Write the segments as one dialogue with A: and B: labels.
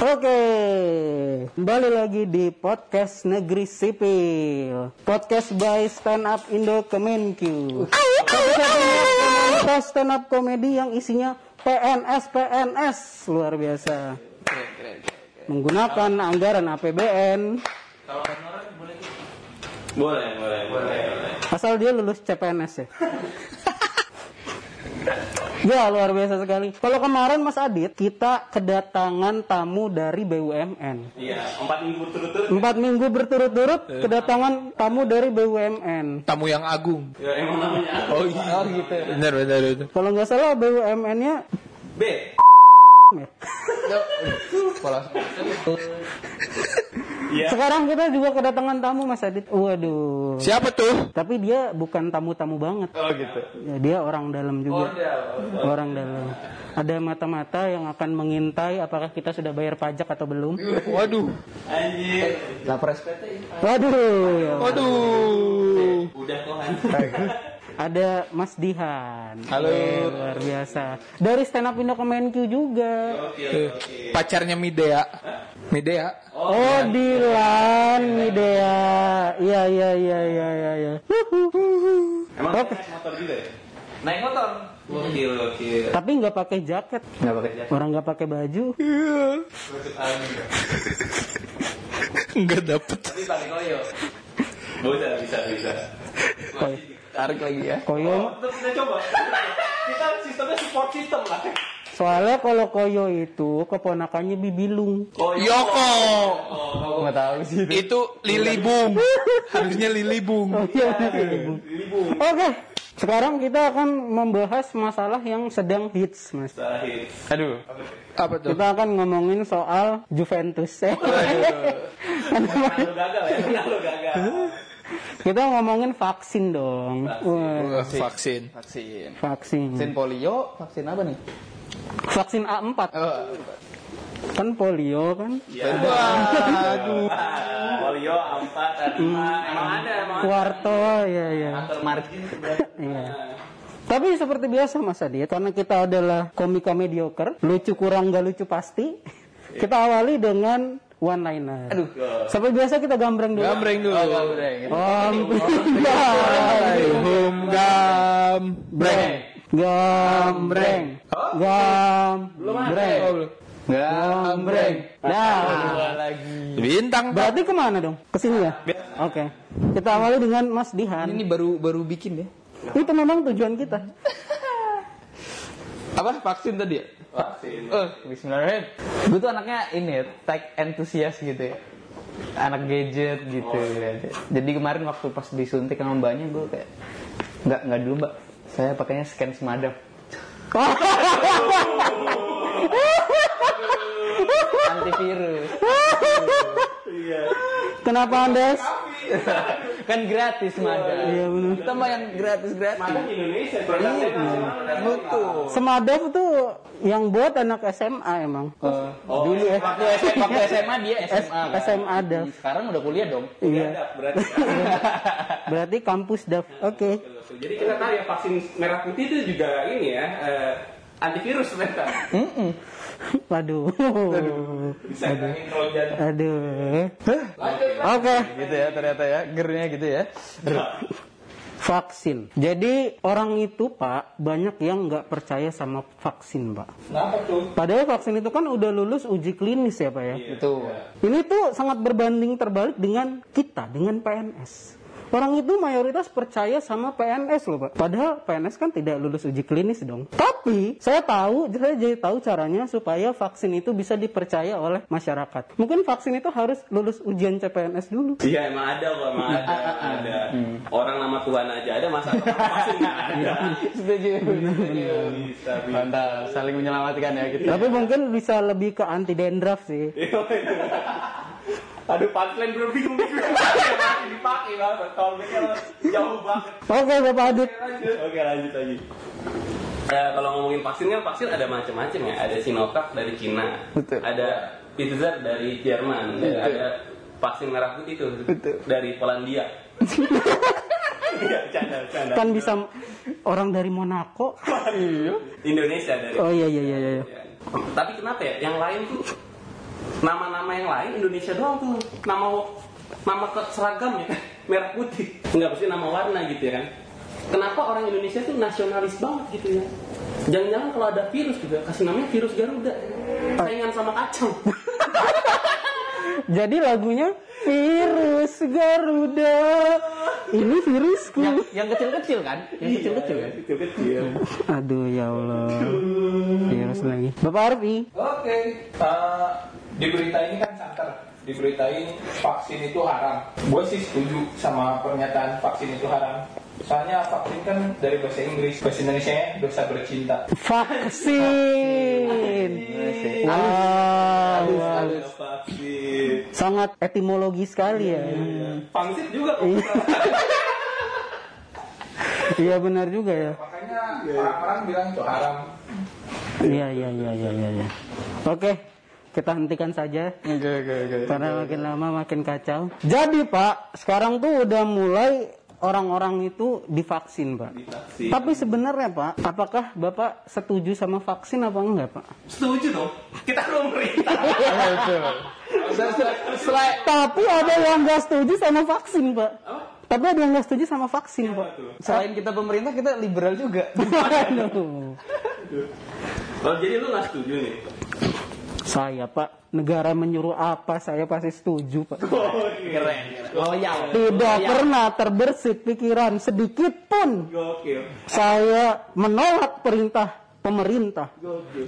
A: Oke, kembali lagi di podcast Negeri Sipil. Podcast by Stand Up Indo. Satu-satunya komunitas stand up komedi yang isinya PNS PNS luar biasa. Menggunakan anggaran APBN.
B: Boleh, boleh, boleh.
A: Asal dia lulus CPNS ya. Ya luar biasa sekali. Kalau kemarin Mas Adit kita kedatangan tamu dari BUMN.
B: Iya, empat minggu berturut-turut.
A: Empat minggu berturut-turut kedatangan tamu dari BUMN.
C: tamu yang agung.
B: Ya, emang namanya apa?
C: Oh iya. Oh gitu. Benar benar benar.
A: Kalau nggak salah BUMN-nya
B: B.
A: ya.
C: Pola.
B: Iya.
A: Sekarang kita juga kedatangan tamu Mas Adit. Waduh.
C: Siapa tuh?
A: Tapi dia bukan tamu-tamu banget.
B: Oh gitu.
A: Ya, dia orang dalam juga. Orang dalam. Ada mata-mata yang akan mengintai apakah kita sudah bayar pajak atau belum.
C: Waduh.
B: Anjir.
C: Lapor SPT.
A: Waduh. ya.
C: Waduh.
B: Udah kohan.
A: Ada Mas Dihan.
C: Halo.
A: Eh, luar biasa. Dari stand up Indo Kemenkyu juga.
B: Oke, oke.
C: Pacarnya Midea. Midea.
A: Oh, Dilan Midea. Iya, iya, iya, iya, iya, iya.
B: Emang
A: Oke.
B: naik motor juga ya? Naik motor. Gokil, gokil.
A: Tapi nggak pakai jaket.
B: Enggak pakai jaket.
A: Orang nggak pakai baju.
B: Angin.
C: Enggak dapet.
B: Tapi pakai koyo. Bisa, bisa, bisa.
A: Koy-
C: Tarik lagi ya.
A: Koyo.
B: Tetap kita coba. Kita sistemnya support system lah.
A: Soalnya kalau Koyo itu keponakannya Bibilung.
B: Koyo.
C: Yoko.
B: Oh,
C: Enggak tahu sih. Itu Lili Bung. Harusnya Lili Bung.
A: Oh iya, Bibilung. Oke. Sekarang kita akan membahas masalah yang sedang hits, Mas.
B: Sahih.
C: Aduh. Apa tuh?
A: Kita akan ngomongin soal Juventus.
B: Lo gagal ya? Gagal.
A: Kita ngomongin vaksin dong. Wah,
C: vaksin.
D: Vaksin.
A: vaksin.
D: Vaksin polio, vaksin apa nih?
A: Vaksin A4
D: Oh,
A: kan polio kan.
B: Ya.
C: Waduh.
B: Polio, empat, lima. Emang ada, emang ada.
A: Kuarto ya ya.
B: Kantor margin.
A: Iya. Tapi seperti biasa Mas Adit, karena kita adalah komika mediocre, lucu kurang gak lucu pasti. Kita awali dengan one liner. Aduh. Seperti biasa kita gambreng dulu.
C: Gambreng dulu.
D: oh gambreng.
A: Om
C: Hum gambreng.
A: Gambreng. Gambreng.
C: Oh, belum.
A: Gambreng. Nah.
D: lagi.
C: Bintang.
A: Berarti ke mana dong? Ke sini ya? Oke. Kita awali dengan Mas Dihan.
D: Ini baru baru bikin ya.
A: Itu memang tujuan kita.
D: Apa vaksin tadi ya?
B: Vaksin.
D: Eh, Bismillahirrahmanirrahim. Gue tuh anaknya ini ya, tech entusias gitu ya. Anak gadget gitu. ya. Jadi kemarin waktu pas disuntik sama mbaknya gue kayak nggak nggak dulu mbak. Saya pakainya scan semadap. Antivirus.
A: Kenapa Anda?
D: kan gratis madap.
A: Iya, bener.
D: Kita mah yang gratis-gratis.
B: Mana di Indonesia? Nasional dan
D: Betul.
A: Semadaf tuh yang buat anak SMA emang.
B: Oh,
A: Dulu ya.
D: Waktu SMA, waktu SMA dia SMA. kan?
A: SMA Daf.
D: Sekarang udah kuliah dong.
A: Iya.
B: Ada, berarti.
A: Berarti kampus Daf. Oke.
B: Jadi kita tahu ya vaksin merah putih itu juga ini ya eh, antivirus ternyata.
A: Waduh.
B: Bisa ngilangin trojan.
A: Aduh. Oke.
D: Gitu ya ternyata ya, gernya gitu ya.
A: Vaksin. Jadi orang itu Pak banyak yang nggak percaya sama vaksin Pak.
B: Kenapa tuh?
A: Padahal vaksin itu kan udah lulus uji klinis ya Pak ya.
D: Itu.
A: Ini tuh sangat berbanding terbalik dengan kita, dengan PNS. Orang itu mayoritas percaya sama PNS loh Pak. Padahal PNS kan tidak lulus uji klinis dong. Tapi saya tahu, saya jadi tahu caranya supaya vaksin itu bisa dipercaya oleh masyarakat. Mungkin vaksin itu harus lulus ujian CPNS dulu.
B: Iya emang ada kok, emang ada, ada. Orang nama Tuhan aja ada masa vaksin nggak ada.
D: Setuju.
B: Bisa, bisa.
D: Mantap, saling menyelamatkan ya kita.
A: Tapi mungkin bisa lebih ke anti dendraf sih.
B: Aduh, punchline belum bingung dipakai banget, tolnya jauh banget.
A: Oke Bapak Adit.
B: Oke lanjut lagi. Ya, kalau ngomongin vaksin kan vaksin ada macam-macam ya. Ada Sinovac dari Cina,
D: Betul.
B: ada Pfizer dari Jerman, dan ada vaksin merah putih itu dari Polandia. Iya, canda, canda.
A: Kan bisa orang dari Monaco.
B: Indonesia dari.
A: Oh iya iya iya iya.
B: Ya. Tapi kenapa ya? Yang lain tuh nama-nama yang lain Indonesia doang tuh nama nama seragam ya merah putih nggak pasti nama warna gitu ya kan kenapa orang Indonesia tuh nasionalis banget gitu ya jangan-jangan kalau ada virus juga kasih namanya virus Garuda saingan sama kacang
A: Jadi lagunya virus Garuda. Ini virusku.
D: Yang yang kecil-kecil kan? Yang kecil-kecil kan?
B: kecil-kecil
A: Aduh ya Allah. Virus lagi. Bapak Arfi.
C: Oke. Eh, di berita ini kan santer. Di berita ini vaksin itu haram. Gue sih setuju sama pernyataan vaksin itu haram. Soalnya vaksin kan dari bahasa Inggris, bahasa Indonesia dosa bercinta.
A: Vaksin. Wow.
B: Ada vaksin
A: Sangat etimologi sekali ya.
B: pangsit juga kok
A: Iya benar juga ya.
C: Makanya orang-orang bilang itu haram.
A: Iya iya iya iya iya. iya. Oke, kita hentikan saja.
C: Oke oke oke.
A: Karena makin lama makin kacau. Jadi Pak, sekarang tuh udah mulai orang-orang itu divaksin Pak.
B: Divaksin.
A: Tapi sebenarnya Pak, apakah Bapak setuju sama vaksin apa enggak Pak?
B: setuju dong kita pemerintah
A: Tapi ada yang nggak setuju sama vaksin Pak. Tapi ada yang nggak setuju sama vaksin Pak.
D: Selain kita pemerintah, kita liberal juga.
A: Aduh.
B: oh jadi lu nggak setuju nih
A: Saya Pak, negara menyuruh apa saya pasti setuju Pak.
B: keren
D: Loyal.
A: Tidak pernah terbersit pikiran sedikit pun
B: gokil
A: saya menolak perintah pemerintah.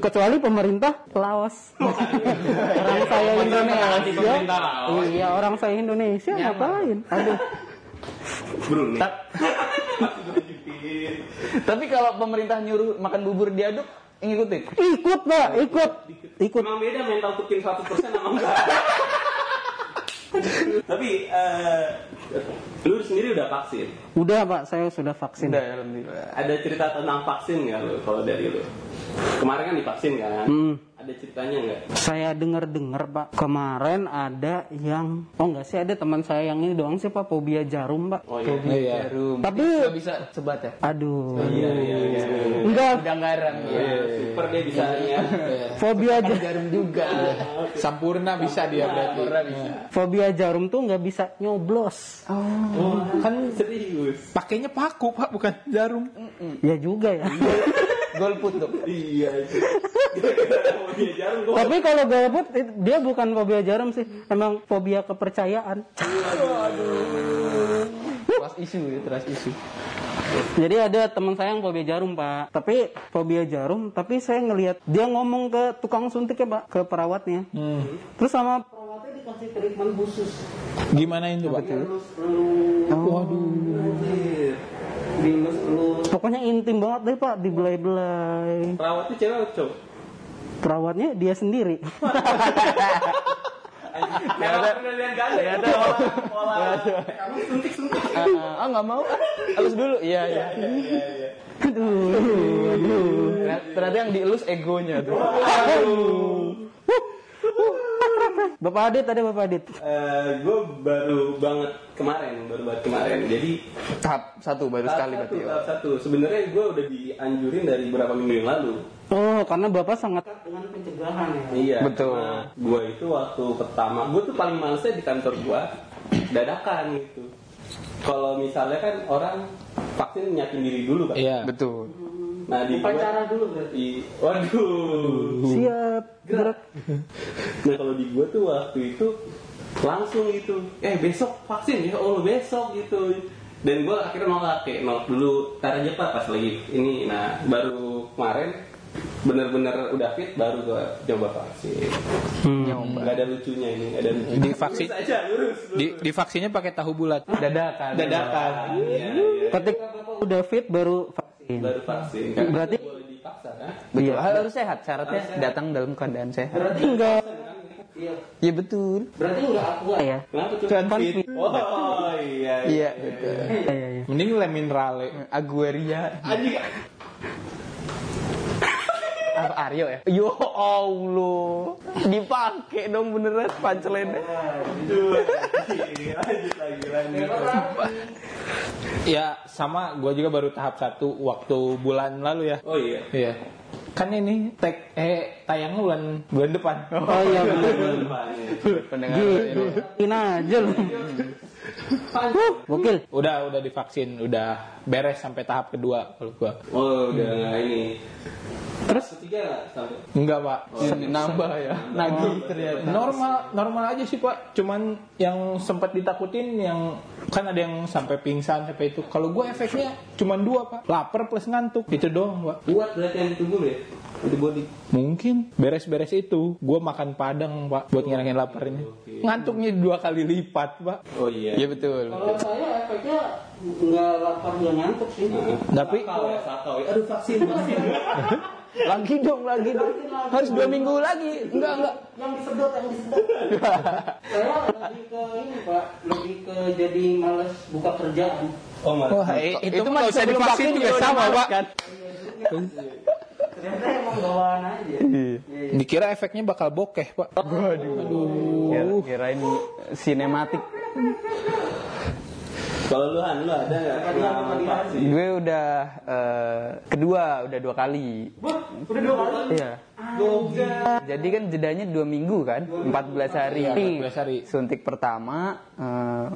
A: Kecuali pemerintah Laos. orang saya
B: anti
A: Indonesia.
B: Laos.
A: Iya, orang saya Indonesia ngapain? Aduh.
B: Brunei
D: Tapi kalau pemerintah nyuruh makan bubur diaduk, ngikutin.
A: Ikut, Pak, ikut. Ikut.
B: Emang beda mental tukin 100% sama enggak? Tapi eh, lu sendiri udah vaksin.
A: Udah, Pak, saya sudah vaksin.
D: Udah, alhamdulillah.
B: Ada cerita tentang vaksin nggak lu kalau dari lu? Kemarin kan divaksin kan?
A: Hmm.
B: Ada ceritanya nggak?
A: Saya dengar-dengar Pak, kemarin ada yang oh enggak sih ada teman saya yang ini doang sih Pak, fobia jarum Pak.
B: Oh iya.
C: Iya.
D: Jarum.
A: Tapi
D: Nggak bisa sebat ya?
A: aduh.
B: Iya iya iya.
A: Enggak,
D: Udah garam ya.
B: Super dia bisa ya.
A: fobia ja-
D: Jarum juga.
C: Sampurna bisa dia berarti.
D: Pernah bisa.
A: fobia jarum tuh nggak bisa nyoblos.
B: Oh, kan serius.
C: Pakainya paku pak bukan jarum.
A: Ya juga ya.
D: Golput tuh.
B: Iya mau dia jarum gua.
A: Tapi kalau golput dia bukan fobia jarum sih, emang fobia kepercayaan.
D: Trust isu ya, trust isu.
A: Jadi ada teman saya yang fobia jarum pak, tapi fobia jarum, tapi saya ngelihat dia ngomong ke tukang suntik ya pak, ke perawatnya. Terus sama perawatnya dikasih treatment khusus.
C: Gimana itu pak?
B: Dielus-elus.
A: Pokoknya intim banget deh pak, dibelai-belai.
B: Perawatnya cewek atau cowok?
A: Perawatnya dia sendiri.
B: Penelitian ganda ya. Pola. Kamu suntik-suntik.
D: Ah, nggak mau. Halus dulu. Iya, iya.
A: aduh, aduh.
D: Ternyata ternyata yang dielus egonya tuh.
A: Bapak Adit ada Bapak Adit.
B: gue baru banget kemarin, baru banget kemarin. Jadi
D: Tahap satu baru sekali
B: tahap
D: berarti.
B: satu,
D: ya.
B: tahap satu. Sebenarnya gue udah dianjurin dari beberapa minggu yang lalu.
A: Oh, karena Bapak sangat dengan pencegahan ya.
B: Iya.
D: Betul.
B: gue itu waktu pertama, gue tuh paling malesnya di kantor gue dadakan gitu. Kalau misalnya kan orang vaksin nyiapin diri dulu kan.
C: Iya.
D: Betul.
B: Nah di gue,
A: Upacara dulu berarti.
B: waduh.
A: Siap, gerak.
B: Nah kalau di gue tuh waktu itu langsung gitu, eh besok vaksin ya, oh besok gitu. Dan gue akhirnya nolak kayak nolak dulu, tar aja pak pas lagi ini. Nah baru kemarin bener-bener udah fit baru gue coba vaksin.
A: Hmm.
B: Gak ada lucunya ini, gak ada lucunya.
C: Di vaksin-
B: Lurus aja lurus. lurus.
C: Di, di vaksinnya pakai tahu bulat.
D: Dadakan.
C: Dadakan.
B: Iya, iya.
A: Ketika udah fit baru vaksin.
B: Baru vaksin. Kan
A: Berarti-
B: boleh dipaksa kan?
D: Betul.
A: Iya.
D: Harus sehat. Syaratnya datang dalam keadaan sehat.
A: Berarti enggak
B: Iya.
D: Iya betul.
A: berarti enggak aku ya.
B: Kenapa tuh?
A: Kan
C: fit.
A: fit.
B: Oh iya.
D: Iya betul.
A: Iya, iya, iya.
C: Mending le minerale.
D: Agueria.
B: Anjing.
D: Aryo ya? Yo Allah. Dipakai dong beneran pancelennya.
B: Lanjut.
C: Ya sama, gue juga baru tahap satu waktu bulan lalu ya.
B: Oh iya.
C: Iya. kan ini tag eh tayangnya bulan bulan depan.
A: Oh iya benar.
D: Pendengar ini.
A: Aja lu. Gokil.
C: Udah udah divaksin, udah beres sampai tahap kedua kalau gua.
B: Oh udah ini. Terus?
C: Enggak, Pak.
D: Nambah ya. Nagih ternyata.
C: Normal normal aja sih, Pak. Cuman yang sempat ditakutin yang kan ada yang sampai pingsan sampai itu. Kalau gua efeknya cuman dua, Pak. Lapar plus ngantuk. Itu doang, Pak.
B: Kuat berarti yang ditunggu ya? Itu body.
C: Mungkin beres-beres itu gua makan padang, Pak, buat ngilangin laparnya. Ngantuknya dua kali lipat, Pak.
B: Oh iya.
D: Iya betul.
A: Kalau saya efeknya nggak lapar nggak ngantuk sih.
C: Tapi
B: Sakau ya, sakau ya. Aduh vaksin, vaksin.
D: Lagi dong, lagi dong. Harus dua minggu lagi. Enggak, enggak.
A: Yang disedot, yang disedot. saya lebih ke ini pak, lebih ke jadi males buka kerjaan.
B: Oh malah.
C: Wah, itu,
D: itu
C: usah
D: sebelum
C: divaksin
D: vaksin
C: juga sama, Pak.
D: kan.
A: Ternyata emang bawaan aja.
C: Dikira efeknya bakal bokeh, Pak.
D: Kira, kirain sinematik.
B: Kalau lu Han, lu ada nggak?
D: Gue udah eh, kedua, udah dua kali.
A: Udah dua kali.
D: Iya. Jadi kan jedanya dua minggu kan, 14 hari.
C: 14 hari.
D: Suntik pertama eh,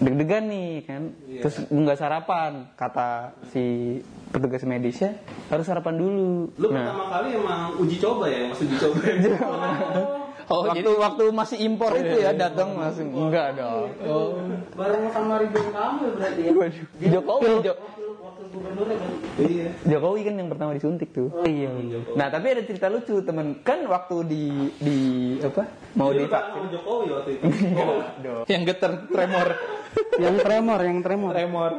D: deg-degan nih kan, terus nggak sarapan. Kata si petugas medisnya harus sarapan dulu.
B: Lu
D: Nah,
B: pertama kali emang uji coba ya, maksud uji coba.
C: Oh,
D: waktu
C: jadi
D: waktu masih impor itu ya datang langsung enggak dong.
A: Bareng sama Ridwan Kamil berarti ya.
D: Waduh, Jokowi, Jo-
A: Wakil, wakil gubernurnya berarti.
B: Iya.
D: Jokowi kan yang pertama disuntik tuh.
A: Iya.
D: Nah tapi ada cerita lucu temen kan waktu di di apa mau divaksin.
B: kangen sama Jokowi waktu itu. Oh.
C: yang geter tremor,
A: yang tremor, yang tremor.
C: tremor.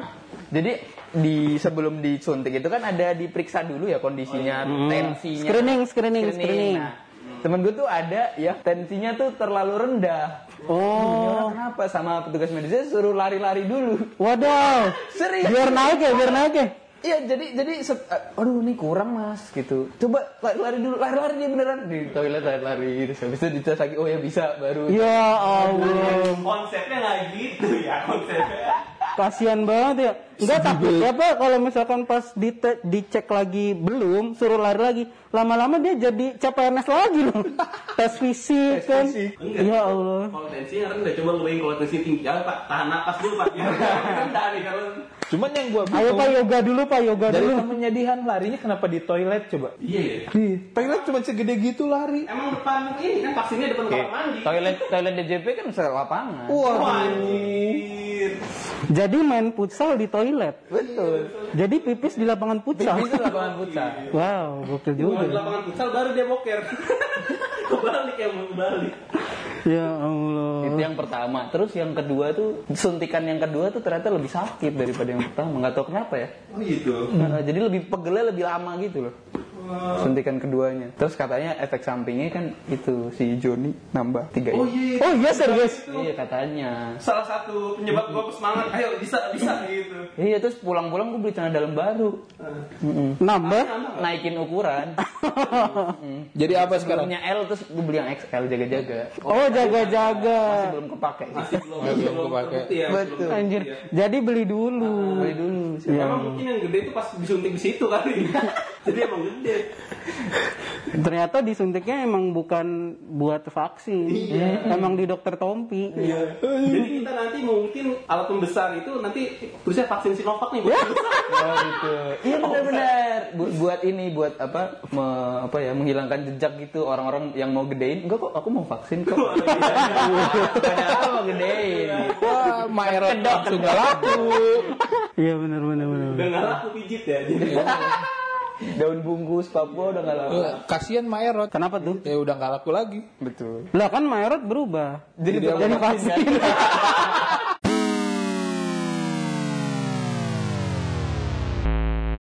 D: Jadi di sebelum disuntik itu kan ada diperiksa dulu ya kondisinya, tensinya.
A: Screening, screening, screening.
D: Nah, temen gue tuh ada ya tensinya tuh terlalu rendah.
A: Oh,
D: kenapa sama petugas medisnya suruh lari-lari dulu.
A: waduh.
D: Serius.
A: Biar naik ya, biar naik ya.
D: Iya jadi jadi se- eh, aduh ini kurang mas gitu. Coba lari-lari dulu, lari-lari dia beneran di toilet lari-lari. Terus habis itu dites lagi, oh ya bisa baru.
A: Ya Allah.
B: Konsepnya nggak gitu ya konsepnya.
A: Kasihan banget ya. Enggak takut ya Pak kalau misalkan pas dite- dicek lagi belum, suruh lari lagi. Lama-lama dia jadi CPNS lagi loh. Tes fisik kan.
B: Enggak.
A: Ya Allah.
B: Kalau tensinya rendah, coba lu bayangin kalau tensi tinggi. Ya Pak, tahan napas dulu Pak. Ya, rendah nih kalau.
C: Cuman yang gua
A: Ayo Pak yoga dulu Pak yoga
C: dari
A: dulu.
C: temennya Dihan larinya kenapa di toilet coba?
B: Iya ya.
C: Di toilet cuma segede gitu lari.
B: Emang depan ini kan vaksinnya depan kamar mandi.
D: Toilet toilet DJP kan selapangan.
C: Wah,
B: Wah, anjir.
A: Jadi main futsal di toilet.
D: Betul.
A: Jadi pipis di lapangan futsal.
D: Itu lapangan futsal.
A: Wow, gokil
B: Cuma di
A: juga.
B: lapangan futsal baru dia boker. Kebalik ya mau kebalik.
A: Ya Allah.
D: Itu yang pertama. Terus yang kedua tuh suntikan yang kedua tuh ternyata lebih sakit daripada yang pertama. Nggak tahu kenapa ya.
B: Oh gitu.
D: Nah, jadi lebih pegelnya lebih lama gitu loh. Suntikan keduanya. Terus katanya efek sampingnya kan itu si Joni nambah tiga
B: Oh
D: ini.
B: iya.
A: Oh iya serius.
D: Iya katanya.
B: Salah satu penyebab gua semangat. Ayo bisa bisa gitu.
D: Iya terus pulang-pulang gue beli celana dalam baru. Mm-mm.
A: Nambah.
D: Naikin ukuran.
C: jadi apa sekarang?
D: Sebelumnya L terus gue beli yang XL jaga-jaga.
A: Oh jaga-jaga.
D: Masih belum kepake.
B: Masih belum
C: Belum
B: belum
C: kepake.
B: ya.
D: Betul.
B: belum
A: Anjir.
B: ya.
A: Jadi beli dulu.
D: Beli dulu.
A: Ya.
B: Emang mungkin yang gede itu pas disuntik di situ kali. Jadi emang gede.
A: Ternyata disuntiknya emang bukan buat vaksin. Emang di dokter Tompi.
B: Iya. Jadi kita nanti mungkin alat pembesar itu nanti tulisnya vaksin Sinovac nih. buat
D: Oh gitu. Iya benar-benar. Bu- buat ini buat apa? me- apa ya menghilangkan jejak gitu orang-orang yang mau gedein. Enggak kok aku mau vaksin kok. Padahal mau gedein.
C: Wah, Maerot langsung gak laku.
A: Iya benar benar benar.
B: Udah nggak laku pijit ya. Jadi
D: Daun bungkus Papua udah nggak laku.
C: Eh, Kasian Maerot.
A: Kenapa tuh?
C: Ya udah gak laku lagi.
D: Betul.
A: Lah kan Mayorot berubah.
D: Jadi
A: jadi vaksin.